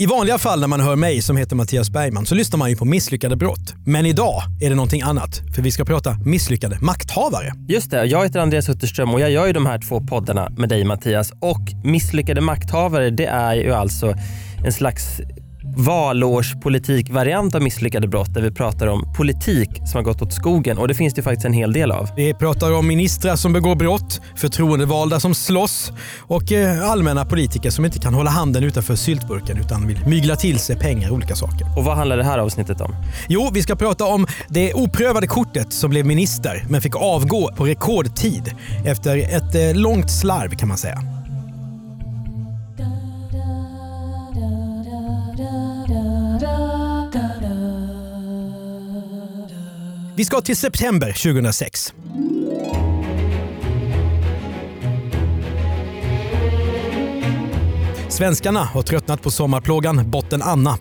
I vanliga fall när man hör mig som heter Mattias Bergman så lyssnar man ju på misslyckade brott. Men idag är det någonting annat, för vi ska prata misslyckade makthavare. Just det, jag heter Andreas Utterström och jag gör ju de här två poddarna med dig Mattias. Och Misslyckade makthavare det är ju alltså en slags valårspolitikvariant av misslyckade brott där vi pratar om politik som har gått åt skogen och det finns det faktiskt en hel del av. Vi pratar om ministrar som begår brott, förtroendevalda som slåss och eh, allmänna politiker som inte kan hålla handen utanför syltburken utan vill mygla till sig pengar och olika saker. Och vad handlar det här avsnittet om? Jo, vi ska prata om det oprövade kortet som blev minister men fick avgå på rekordtid efter ett eh, långt slarv kan man säga. Vi ska till september 2006. Svenskarna har tröttnat på sommarplågan Botten Anna.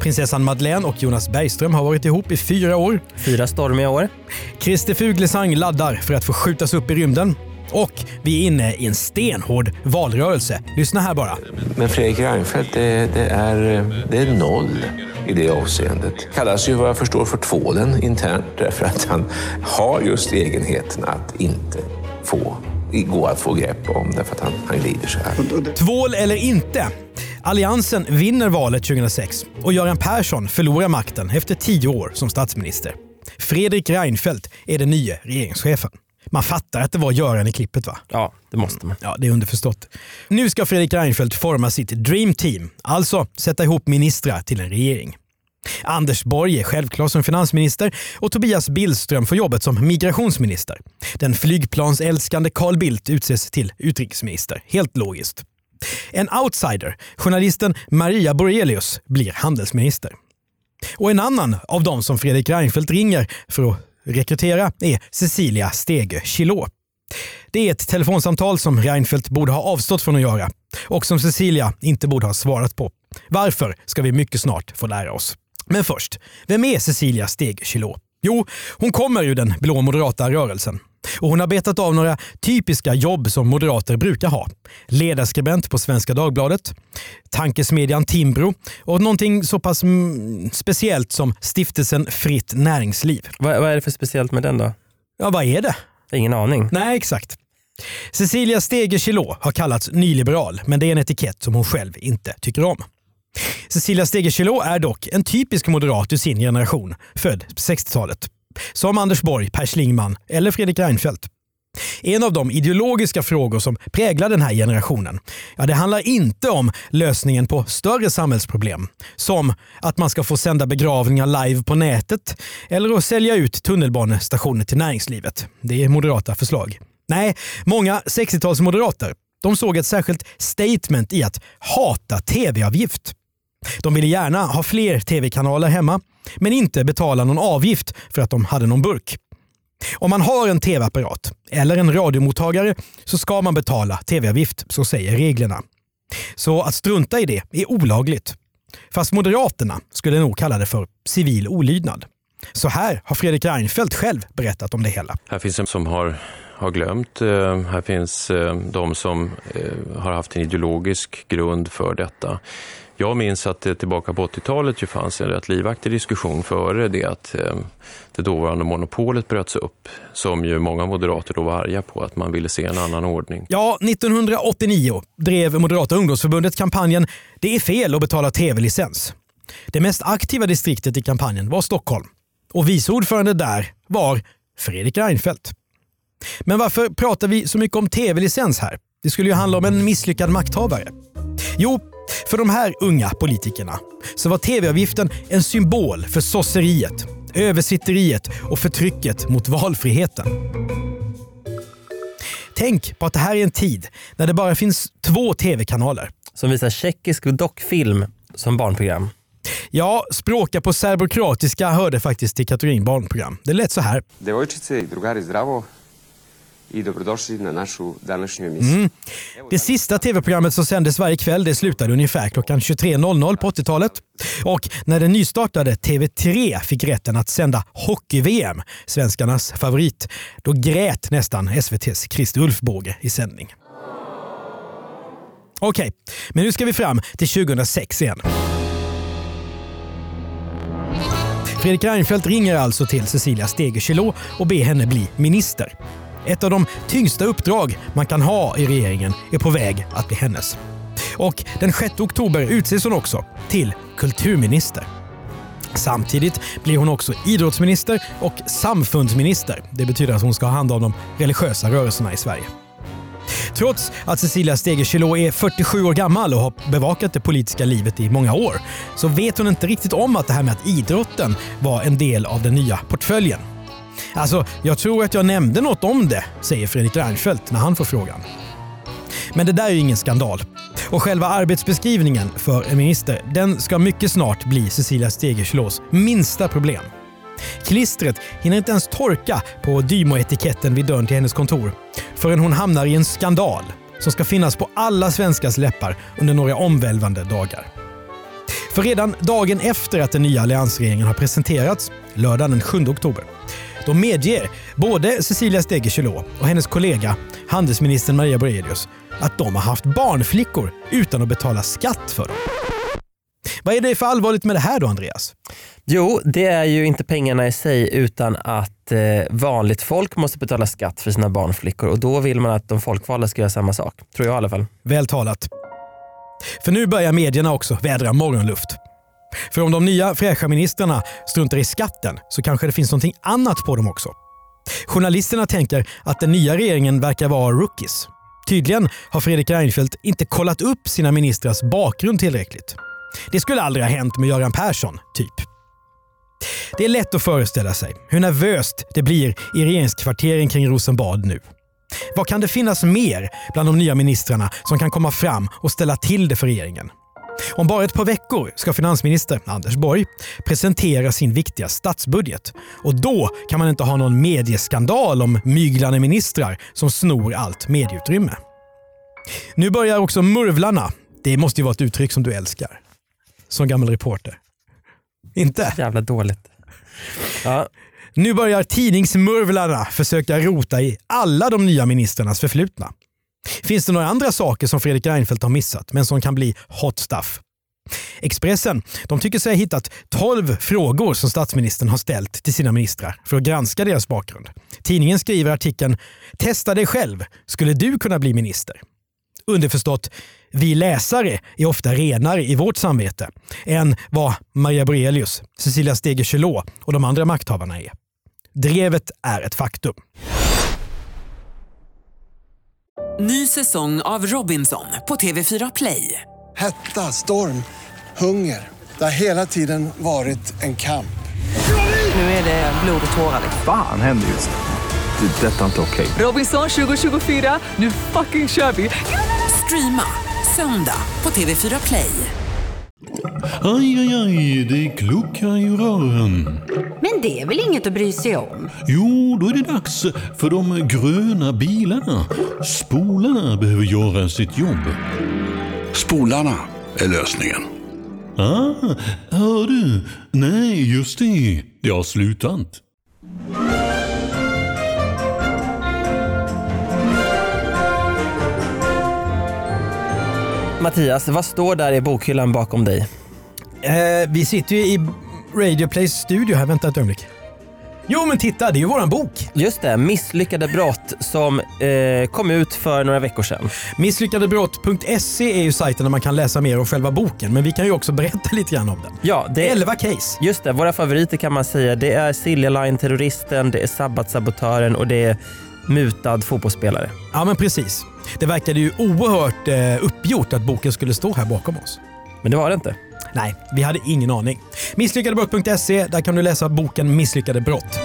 Prinsessan Madeleine och Jonas Bergström har varit ihop i fyra år. Fyra stormiga år. Christer Fuglesang laddar för att få skjutas upp i rymden. Och vi är inne i en stenhård valrörelse. Lyssna här bara. Men Fredrik Reinfeldt, det, det, är, det är noll i det avseendet. Kallas ju vad jag förstår för tvålen internt därför att han har just egenheten att inte få gå att få grepp om därför att han, han glider så här. Tvål eller inte. Alliansen vinner valet 2006 och Göran Persson förlorar makten efter tio år som statsminister. Fredrik Reinfeldt är den nya regeringschefen. Man fattar att det var Göran i klippet va? Ja, det måste man. Ja, det är underförstått. Nu ska Fredrik Reinfeldt forma sitt dream team, alltså sätta ihop ministrar till en regering. Anders Borg är självklar som finansminister och Tobias Billström får jobbet som migrationsminister. Den flygplansälskande Carl Bildt utses till utrikesminister. Helt logiskt. En outsider, journalisten Maria Borelius, blir handelsminister. Och en annan av de som Fredrik Reinfeldt ringer för att rekrytera är Cecilia Stege Chilot. Det är ett telefonsamtal som Reinfeldt borde ha avstått från att göra och som Cecilia inte borde ha svarat på. Varför ska vi mycket snart få lära oss. Men först, vem är Cecilia Steg Chilot? Jo, hon kommer ur den blå moderata rörelsen. Och hon har betat av några typiska jobb som moderater brukar ha. Ledarskribent på Svenska Dagbladet, tankesmedjan Timbro och någonting så pass mm, speciellt som stiftelsen Fritt Näringsliv. Vad, vad är det för speciellt med den då? Ja, vad är det? Ingen aning. Nej, exakt. Cecilia Stege har kallats nyliberal, men det är en etikett som hon själv inte tycker om. Cecilia Stege är dock en typisk moderat ur sin generation, född på 60-talet. Som Anders Borg, Per Schlingmann eller Fredrik Reinfeldt. En av de ideologiska frågor som präglar den här generationen, ja, det handlar inte om lösningen på större samhällsproblem. Som att man ska få sända begravningar live på nätet eller att sälja ut tunnelbanestationer till näringslivet. Det är moderata förslag. Nej, många 60-talsmoderater de såg ett särskilt statement i att hata tv-avgift. De ville gärna ha fler tv-kanaler hemma, men inte betala någon avgift för att de hade någon burk. Om man har en tv-apparat eller en radiomottagare så ska man betala tv-avgift, så säger reglerna. Så att strunta i det är olagligt. Fast Moderaterna skulle nog kalla det för civil olydnad. Så här har Fredrik Reinfeldt själv berättat om det hela. Här finns en som har, har glömt. Eh, här finns eh, de som eh, har haft en ideologisk grund för detta. Jag minns att det tillbaka på 80-talet ju fanns en rätt livaktig diskussion före det att eh, det dåvarande monopolet bröts upp, som ju många moderater då var arga på, att man ville se en annan ordning. Ja, 1989 drev Moderata ungdomsförbundet kampanjen “Det är fel att betala tv-licens”. Det mest aktiva distriktet i kampanjen var Stockholm och vice ordförande där var Fredrik Reinfeldt. Men varför pratar vi så mycket om tv-licens här? Det skulle ju handla om en misslyckad makthavare. Jo, för de här unga politikerna så var tv-avgiften en symbol för sosseriet, översitteriet och förtrycket mot valfriheten. Tänk på att det här är en tid när det bara finns två tv-kanaler. Som visar tjeckisk dockfilm som barnprogram. Ja, språka på serbokroatiska hörde faktiskt till Katerin barnprogram. Det lät så här. Devojčice i drugari zdravo i dobrodošli na našu današnju emisiju. Mm. Det sista tv-programmet som sändes varje kväll det slutade ungefär klockan 23.00 på 80-talet. Och när den nystartade TV3 fick rätten att sända hockey-VM, svenskarnas favorit, då grät nästan SVTs Christer Ulfbåge i sändning. Okej, men nu ska vi fram till 2006 igen. Fredrik Reinfeldt ringer alltså till Cecilia Stegö och ber henne bli minister. Ett av de tyngsta uppdrag man kan ha i regeringen är på väg att bli hennes. Och den 6 oktober utses hon också till kulturminister. Samtidigt blir hon också idrottsminister och samfundsminister. Det betyder att hon ska ha hand om de religiösa rörelserna i Sverige. Trots att Cecilia Stegö är 47 år gammal och har bevakat det politiska livet i många år så vet hon inte riktigt om att det här med att idrotten var en del av den nya portföljen. Alltså, jag tror att jag nämnde något om det, säger Fredrik Reinfeldt när han får frågan. Men det där är ju ingen skandal. Och själva arbetsbeskrivningen för en minister, den ska mycket snart bli Cecilia Stegerslos minsta problem. Klistret hinner inte ens torka på Dymo-etiketten vid dörren till hennes kontor förrän hon hamnar i en skandal som ska finnas på alla svenskars läppar under några omvälvande dagar. För redan dagen efter att den nya alliansregeringen har presenterats, lördagen den 7 oktober, då medger både Cecilia Stegö och hennes kollega handelsministern Maria Borelius att de har haft barnflickor utan att betala skatt för dem. Vad är det för allvarligt med det här då Andreas? Jo, det är ju inte pengarna i sig utan att eh, vanligt folk måste betala skatt för sina barnflickor och då vill man att de folkvalda ska göra samma sak. Tror jag i alla fall. Väl talat. För nu börjar medierna också vädra morgonluft. För om de nya fräscha ministrarna struntar i skatten så kanske det finns någonting annat på dem också. Journalisterna tänker att den nya regeringen verkar vara rookies. Tydligen har Fredrik Reinfeldt inte kollat upp sina ministrars bakgrund tillräckligt. Det skulle aldrig ha hänt med Göran Persson, typ. Det är lätt att föreställa sig hur nervöst det blir i regeringskvarteren kring Rosenbad nu. Vad kan det finnas mer bland de nya ministrarna som kan komma fram och ställa till det för regeringen? Om bara ett par veckor ska finansminister Anders Borg presentera sin viktiga statsbudget. Och då kan man inte ha någon medieskandal om myglande ministrar som snor allt medieutrymme. Nu börjar också murvlarna. Det måste ju vara ett uttryck som du älskar. Som gammal reporter. Inte? Jävla dåligt. Ja. Nu börjar tidningsmurvlarna försöka rota i alla de nya ministrarnas förflutna. Finns det några andra saker som Fredrik Reinfeldt har missat men som kan bli hot stuff? Expressen de tycker sig ha hittat 12 frågor som statsministern har ställt till sina ministrar för att granska deras bakgrund. Tidningen skriver artikeln “Testa dig själv. Skulle du kunna bli minister?” Underförstått, vi läsare är ofta renare i vårt samvete än vad Maria Borelius, Cecilia Stegö och de andra makthavarna är. Drevet är ett faktum. Ny säsong av Robinson på TV4 Play. Hetta, storm, hunger. Det har hela tiden varit en kamp. Nu är det blod och tårar. Fan händer just nu. Det. är Detta är inte okej. Robinson 2024, nu fucking kör vi! Streama söndag på TV4 Play. Aj, aj, aj, det kluckar i rören. Men det är väl inget att bry sig om? Jo, då är det dags för de gröna bilarna. Spolarna behöver göra sitt jobb. Spolarna är lösningen. Ah, hör du? Nej, just det. Det har slutat. Mattias, vad står där i bokhyllan bakom dig? Eh, vi sitter ju i Radio Plays studio här. Vänta ett ögonblick. Jo men titta, det är ju våran bok. Just det, Misslyckade brott som eh, kom ut för några veckor sedan. Misslyckadebrott.se är ju sajten där man kan läsa mer om själva boken, men vi kan ju också berätta lite grann om den. Ja, det, 11 case. Just det, våra favoriter kan man säga. Det är Silja Line-terroristen, det är Sabbatsabotören och det är mutad fotbollsspelare. Ja men precis. Det verkade ju oerhört eh, uppgjort att boken skulle stå här bakom oss. Men det var det inte. Nej, vi hade ingen aning. Misslyckadebrott.se, där kan du läsa boken Misslyckade brott.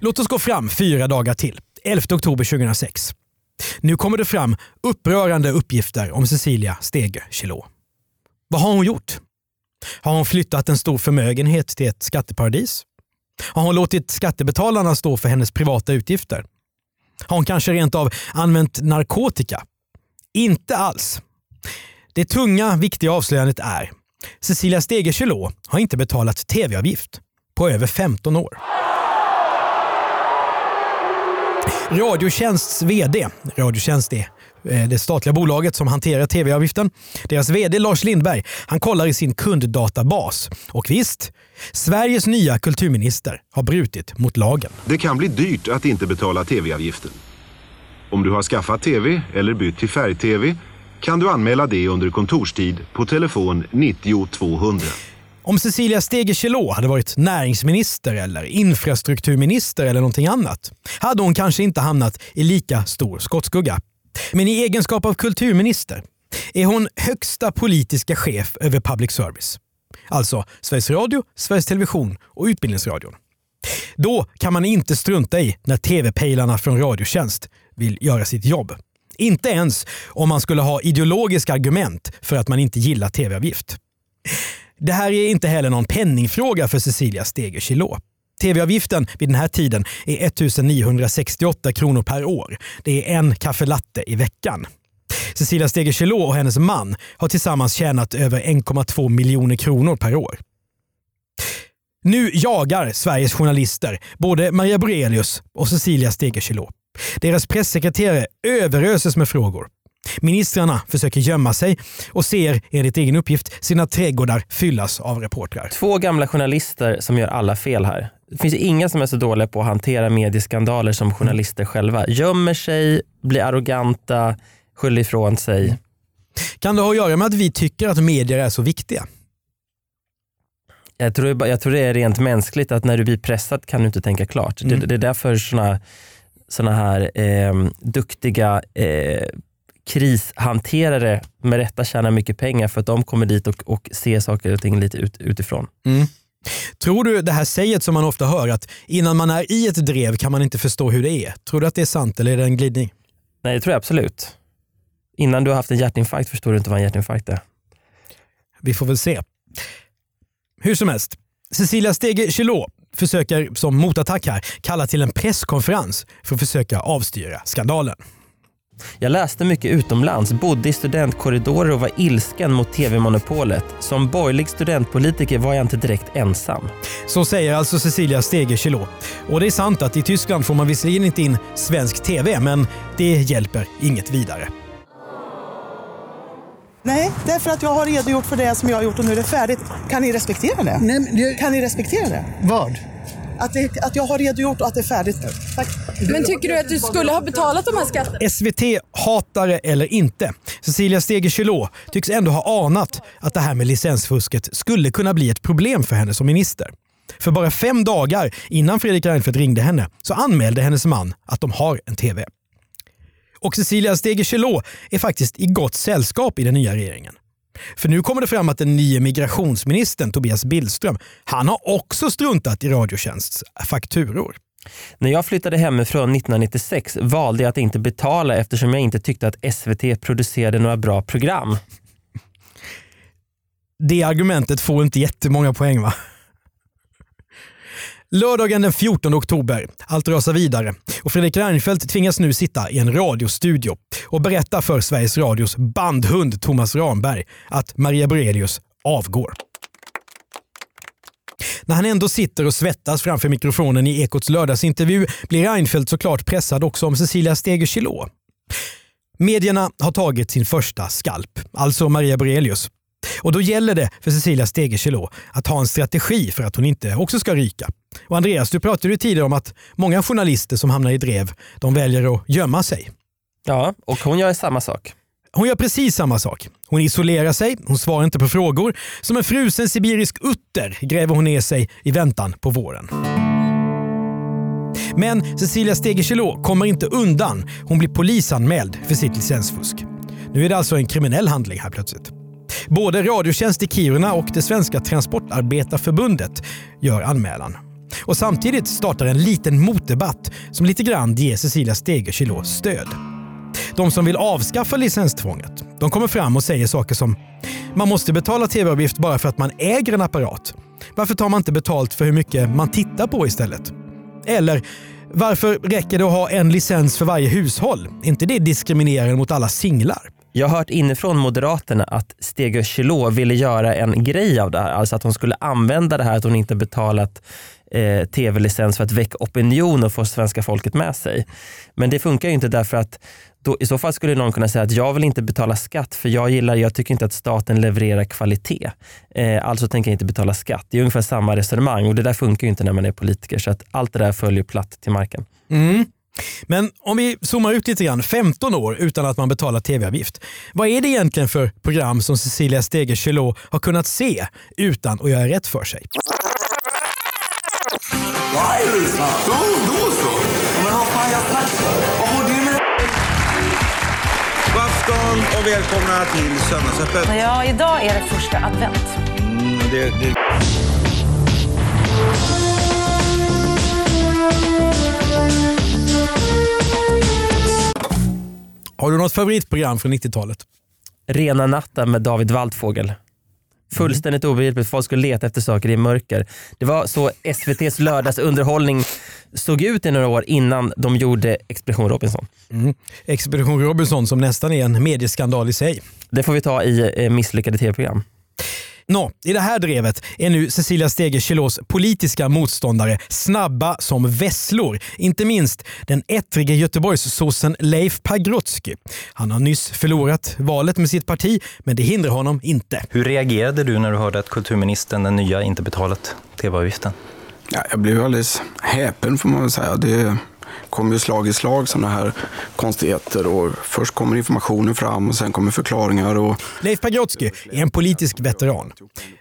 Låt oss gå fram fyra dagar till. 11 oktober 2006. Nu kommer det fram upprörande uppgifter om Cecilia Stege Kilo. Vad har hon gjort? Har hon flyttat en stor förmögenhet till ett skatteparadis? Har hon låtit skattebetalarna stå för hennes privata utgifter? Har hon kanske rent av använt narkotika? Inte alls. Det tunga, viktiga avslöjandet är Cecilia Stege har inte betalat tv-avgift på över 15 år. Radiotjänsts VD, Radiotjänst är eh, det statliga bolaget som hanterar tv-avgiften. Deras VD Lars Lindberg han kollar i sin kunddatabas. Och visst, Sveriges nya kulturminister har brutit mot lagen. Det kan bli dyrt att inte betala tv-avgiften. Om du har skaffat tv eller bytt till färg-tv kan du anmäla det under kontorstid på telefon 90 200. Om Cecilia Stege hade varit näringsminister eller infrastrukturminister eller någonting annat hade hon kanske inte hamnat i lika stor skottskugga. Men i egenskap av kulturminister är hon högsta politiska chef över public service. Alltså Sveriges Radio, Sveriges Television och Utbildningsradion. Då kan man inte strunta i när tv-pejlarna från Radiotjänst vill göra sitt jobb. Inte ens om man skulle ha ideologiska argument för att man inte gillar tv-avgift. Det här är inte heller någon penningfråga för Cecilia Steger TV-avgiften vid den här tiden är 1968 kronor per år. Det är en kaffelatte i veckan. Cecilia Steger och hennes man har tillsammans tjänat över 1,2 miljoner kronor per år. Nu jagar Sveriges journalister både Maria Borelius och Cecilia Steger deras pressekreterare överöses med frågor. Ministrarna försöker gömma sig och ser enligt egen uppgift sina trädgårdar fyllas av reportrar. Två gamla journalister som gör alla fel här. Det finns inga som är så dåliga på att hantera medieskandaler som journalister själva. Gömmer sig, blir arroganta, skyller ifrån sig. Kan det ha att göra med att vi tycker att medier är så viktiga? Jag tror, jag tror det är rent mänskligt att när du blir pressad kan du inte tänka klart. Mm. Det, det är därför såna, såna här eh, duktiga eh, krishanterare med rätta tjänar mycket pengar för att de kommer dit och, och ser saker och ting lite ut, utifrån. Mm. Tror du det här säget som man ofta hör att innan man är i ett drev kan man inte förstå hur det är. Tror du att det är sant eller är det en glidning? Nej det tror jag absolut. Innan du har haft en hjärtinfarkt förstår du inte vad en hjärtinfarkt är. Vi får väl se. Hur som helst, Cecilia Stege Chilot försöker som motattack här kalla till en presskonferens för att försöka avstyra skandalen. Jag läste mycket utomlands, bodde i studentkorridorer och var ilsken mot tv-monopolet. Som borgerlig studentpolitiker var jag inte direkt ensam. Så säger alltså Cecilia Stege Chilot. Och det är sant att i Tyskland får man visserligen inte in svensk tv, men det hjälper inget vidare. Nej, därför att jag har redogjort för det som jag har gjort och nu är det färdigt. Kan ni respektera det? Nej, men det... Kan ni respektera det? Vad? Att, det, att jag har redogjort och att det är färdigt nu. Tack. Men tycker du att du skulle ha betalat de här skatterna? SVT, hatare eller inte. Cecilia Stege Chilot tycks ändå ha anat att det här med licensfusket skulle kunna bli ett problem för henne som minister. För bara fem dagar innan Fredrik Reinfeldt ringde henne så anmälde hennes man att de har en TV. Och Cecilia Chilot är faktiskt i gott sällskap i den nya regeringen. För nu kommer det fram att den nya migrationsministern Tobias Billström, han har också struntat i Radiotjänsts fakturor. När jag flyttade hemifrån 1996 valde jag att inte betala eftersom jag inte tyckte att SVT producerade några bra program. Det argumentet får inte jättemånga poäng va? Lördagen den 14 oktober. Allt rasar vidare och Fredrik Reinfeldt tvingas nu sitta i en radiostudio och berätta för Sveriges Radios bandhund Thomas Ramberg att Maria Borelius avgår. När han ändå sitter och svettas framför mikrofonen i Ekots lördagsintervju blir Reinfeldt såklart pressad också om Cecilia Steger Chilò. Medierna har tagit sin första skalp, alltså Maria Borelius. Och då gäller det för Cecilia Steger Chilot att ha en strategi för att hon inte också ska ryka. Och Andreas, du pratade ju tidigare om att många journalister som hamnar i drev, de väljer att gömma sig. Ja, och hon gör samma sak. Hon gör precis samma sak. Hon isolerar sig, hon svarar inte på frågor. Som en frusen sibirisk utter gräver hon ner sig i väntan på våren. Men Cecilia Steger Chilot kommer inte undan. Hon blir polisanmäld för sitt licensfusk. Nu är det alltså en kriminell handling här plötsligt. Både Radiotjänst i Kiruna och det svenska Transportarbetarförbundet gör anmälan. Och samtidigt startar en liten motdebatt som lite grann ger Cecilia Steger stöd. De som vill avskaffa licenstvånget, de kommer fram och säger saker som man måste betala tv-avgift bara för att man äger en apparat. Varför tar man inte betalt för hur mycket man tittar på istället? Eller varför räcker det att ha en licens för varje hushåll? inte det diskriminerande mot alla singlar? Jag har hört inifrån Moderaterna att Stege Chilot ville göra en grej av det här. Alltså att hon skulle använda det här att hon inte betalat eh, tv-licens för att väcka opinion och få svenska folket med sig. Men det funkar ju inte därför att då, i så fall skulle någon kunna säga att jag vill inte betala skatt för jag gillar, jag tycker inte att staten levererar kvalitet. Eh, alltså tänker jag inte betala skatt. Det är ungefär samma resonemang och det där funkar ju inte när man är politiker så att allt det där följer platt till marken. Mm. Men om vi zoomar ut lite grann, 15 år utan att man betalar tv-avgift. Vad är det egentligen för program som Cecilia Stegö Chilot har kunnat se utan att göra rätt för sig? Afton och välkomna till Söndagsöppet. Ja, idag är det första advent. Mm, det, det... Har du något favoritprogram från 90-talet? Rena natten med David Waldfågel. Fullständigt mm. obegripligt. Folk skulle leta efter saker i mörker. Det var så SVTs lördagsunderhållning såg ut i några år innan de gjorde Expedition Robinson. Mm. Expedition Robinson som nästan är en medieskandal i sig. Det får vi ta i eh, misslyckade tv-program. Nå, I det här drevet är nu Cecilia Stege Chilos politiska motståndare snabba som vesslor. Inte minst den ettrige Göteborgssossen Leif Pagrotsky. Han har nyss förlorat valet med sitt parti, men det hindrar honom inte. Hur reagerade du när du hörde att kulturministern, den nya, inte betalat tv-avgiften? Ja, jag blev alldeles häpen får man väl säga. Det kommer ju slag i slag sådana här konstigheter. Och först kommer informationen fram och sen kommer förklaringar. Och... Leif Pagrotsky är en politisk veteran.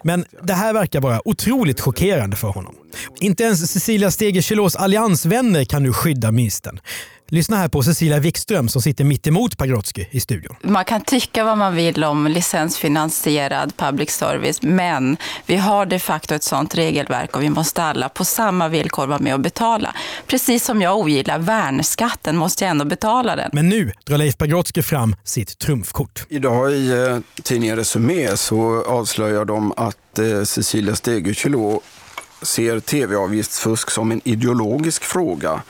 Men det här verkar vara otroligt chockerande för honom. Inte ens Cecilia Steger alliansvänner kan nu skydda ministern. Lyssna här på Cecilia Wikström som sitter mitt emot Pagrotsky i studion. Man kan tycka vad man vill om licensfinansierad public service, men vi har de facto ett sådant regelverk och vi måste alla på samma villkor vara med och betala. Precis som jag ogillar värnskatten måste jag ändå betala den. Men nu drar Leif Pagrotsky fram sitt trumfkort. Idag i eh, tidningen Resumé så avslöjar de att eh, Cecilia Stegö ser tv-avgiftsfusk som en ideologisk fråga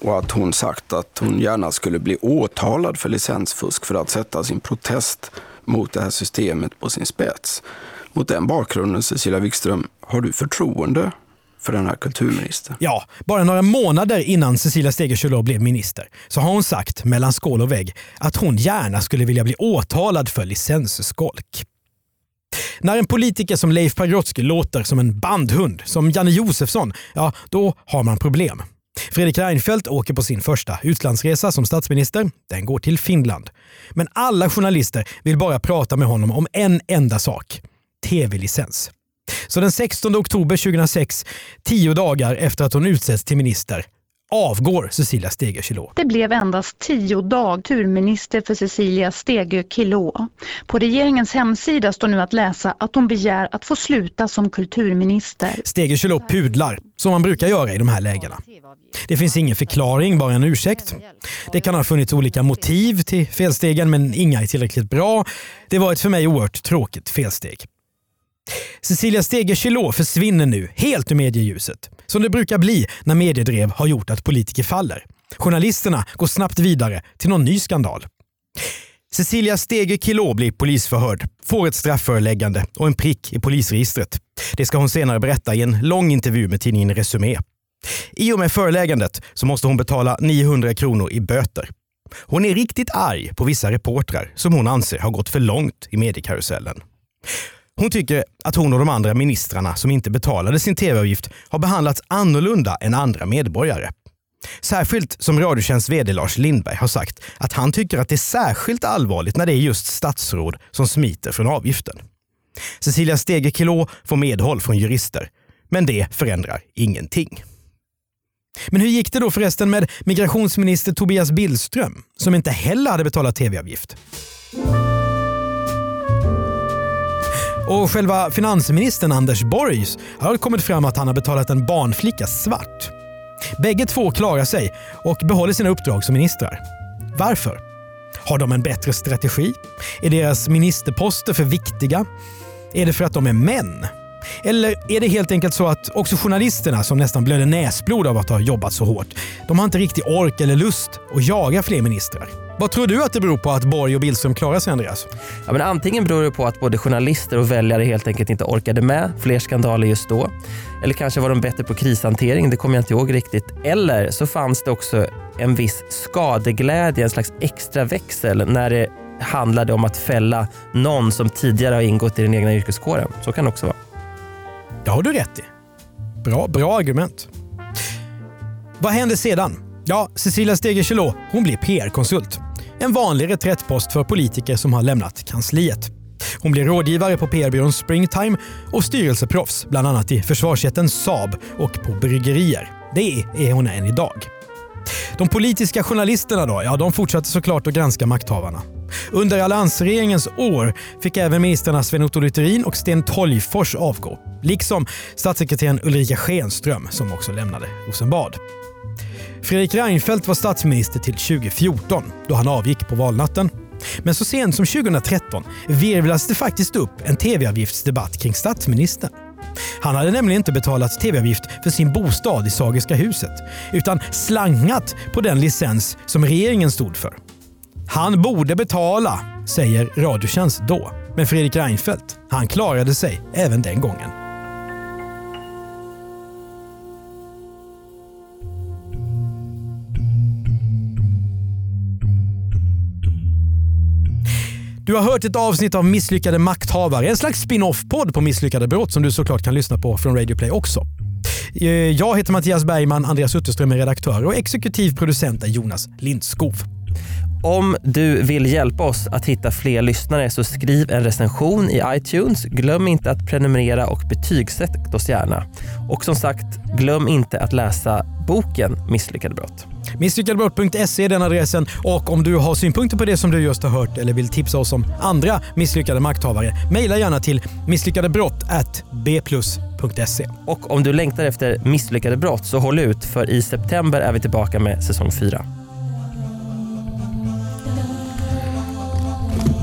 och att hon sagt att hon gärna skulle bli åtalad för licensfusk för att sätta sin protest mot det här systemet på sin spets. Mot den bakgrunden, Cecilia Wikström, har du förtroende för den här kulturministern? Ja, bara några månader innan Cecilia Stegö blev minister så har hon sagt mellan skål och vägg att hon gärna skulle vilja bli åtalad för licensskolk. När en politiker som Leif Pagrotsky låter som en bandhund, som Janne Josefsson, ja då har man problem. Fredrik Reinfeldt åker på sin första utlandsresa som statsminister. Den går till Finland. Men alla journalister vill bara prata med honom om en enda sak. TV-licens. Så den 16 oktober 2006, tio dagar efter att hon utsetts till minister, avgår Cecilia Stegö Chilot. Det blev endast tio dag turminister för Cecilia Stegö Chilot. På regeringens hemsida står nu att läsa att hon begär att få sluta som kulturminister. Stegö Chilot pudlar, som man brukar göra i de här lägena. Det finns ingen förklaring, bara en ursäkt. Det kan ha funnits olika motiv till felstegen men inga är tillräckligt bra. Det var ett för mig oerhört tråkigt felsteg. Cecilia Stege Chilot försvinner nu helt ur medieljuset. Som det brukar bli när mediedrev har gjort att politiker faller. Journalisterna går snabbt vidare till någon ny skandal. Cecilia Stege Kilo blir polisförhörd, får ett strafföreläggande och en prick i polisregistret. Det ska hon senare berätta i en lång intervju med tidningen Resumé. I och med föreläggandet så måste hon betala 900 kronor i böter. Hon är riktigt arg på vissa reportrar som hon anser har gått för långt i mediekarusellen. Hon tycker att hon och de andra ministrarna som inte betalade sin tv-avgift har behandlats annorlunda än andra medborgare. Särskilt som Radiotjänsts VD Lars Lindberg har sagt att han tycker att det är särskilt allvarligt när det är just statsråd som smiter från avgiften. Cecilia Stegekilå får medhåll från jurister, men det förändrar ingenting. Men hur gick det då förresten med migrationsminister Tobias Billström som inte heller hade betalat tv-avgift? Och själva finansministern Anders Borgs har kommit fram att han har betalat en barnflicka svart. Bägge två klarar sig och behåller sina uppdrag som ministrar. Varför? Har de en bättre strategi? Är deras ministerposter för viktiga? Är det för att de är män? Eller är det helt enkelt så att också journalisterna som nästan blöder näsblod av att ha jobbat så hårt, de har inte riktigt ork eller lust att jaga fler ministrar? Vad tror du att det beror på att Borg och Billström klarar sig, Andreas? Ja, men antingen beror det på att både journalister och väljare helt enkelt inte orkade med fler skandaler just då. Eller kanske var de bättre på krishantering, det kommer jag inte ihåg riktigt. Eller så fanns det också en viss skadeglädje, en slags extra växel när det Handlar det om att fälla någon som tidigare har ingått i den egna yrkeskåren. Så kan det också vara. Det har du rätt i. Bra, bra argument. Vad händer sedan? Ja, Cecilia Stegö hon blir PR-konsult. En vanlig reträttpost för politiker som har lämnat kansliet. Hon blir rådgivare på PR-byrån Springtime och styrelseproffs, bland annat i försvarsjätten Saab och på bryggerier. Det är hon än idag. De politiska journalisterna då? Ja, de fortsatte såklart att granska makthavarna. Under alliansregeringens år fick även ministrarna Sven-Otto Littorin och Sten Tolgfors avgå. Liksom statssekreteraren Ulrika Schenström som också lämnade Rosenbad. Fredrik Reinfeldt var statsminister till 2014 då han avgick på valnatten. Men så sent som 2013 virvlades det faktiskt upp en tv-avgiftsdebatt kring statsministern. Han hade nämligen inte betalat tv-avgift för sin bostad i Sagerska huset utan slangat på den licens som regeringen stod för. Han borde betala, säger Radiotjänst då. Men Fredrik Reinfeldt, han klarade sig även den gången. Du har hört ett avsnitt av Misslyckade makthavare, en slags spin-off-podd på misslyckade brott som du såklart kan lyssna på från Radio Play också. Eh, jag heter Mattias Bergman, Andreas Utterström är redaktör och exekutiv producent är Jonas Lindskov. Om du vill hjälpa oss att hitta fler lyssnare så skriv en recension i iTunes. Glöm inte att prenumerera och betygsätt oss gärna. Och som sagt, glöm inte att läsa boken Misslyckade brott. Misslyckadebrott.se är den adressen och om du har synpunkter på det som du just har hört eller vill tipsa oss om andra misslyckade makthavare, mejla gärna till misslyckadebrott@bplus.se. Och om du längtar efter misslyckade brott så håll ut för i september är vi tillbaka med säsong 4.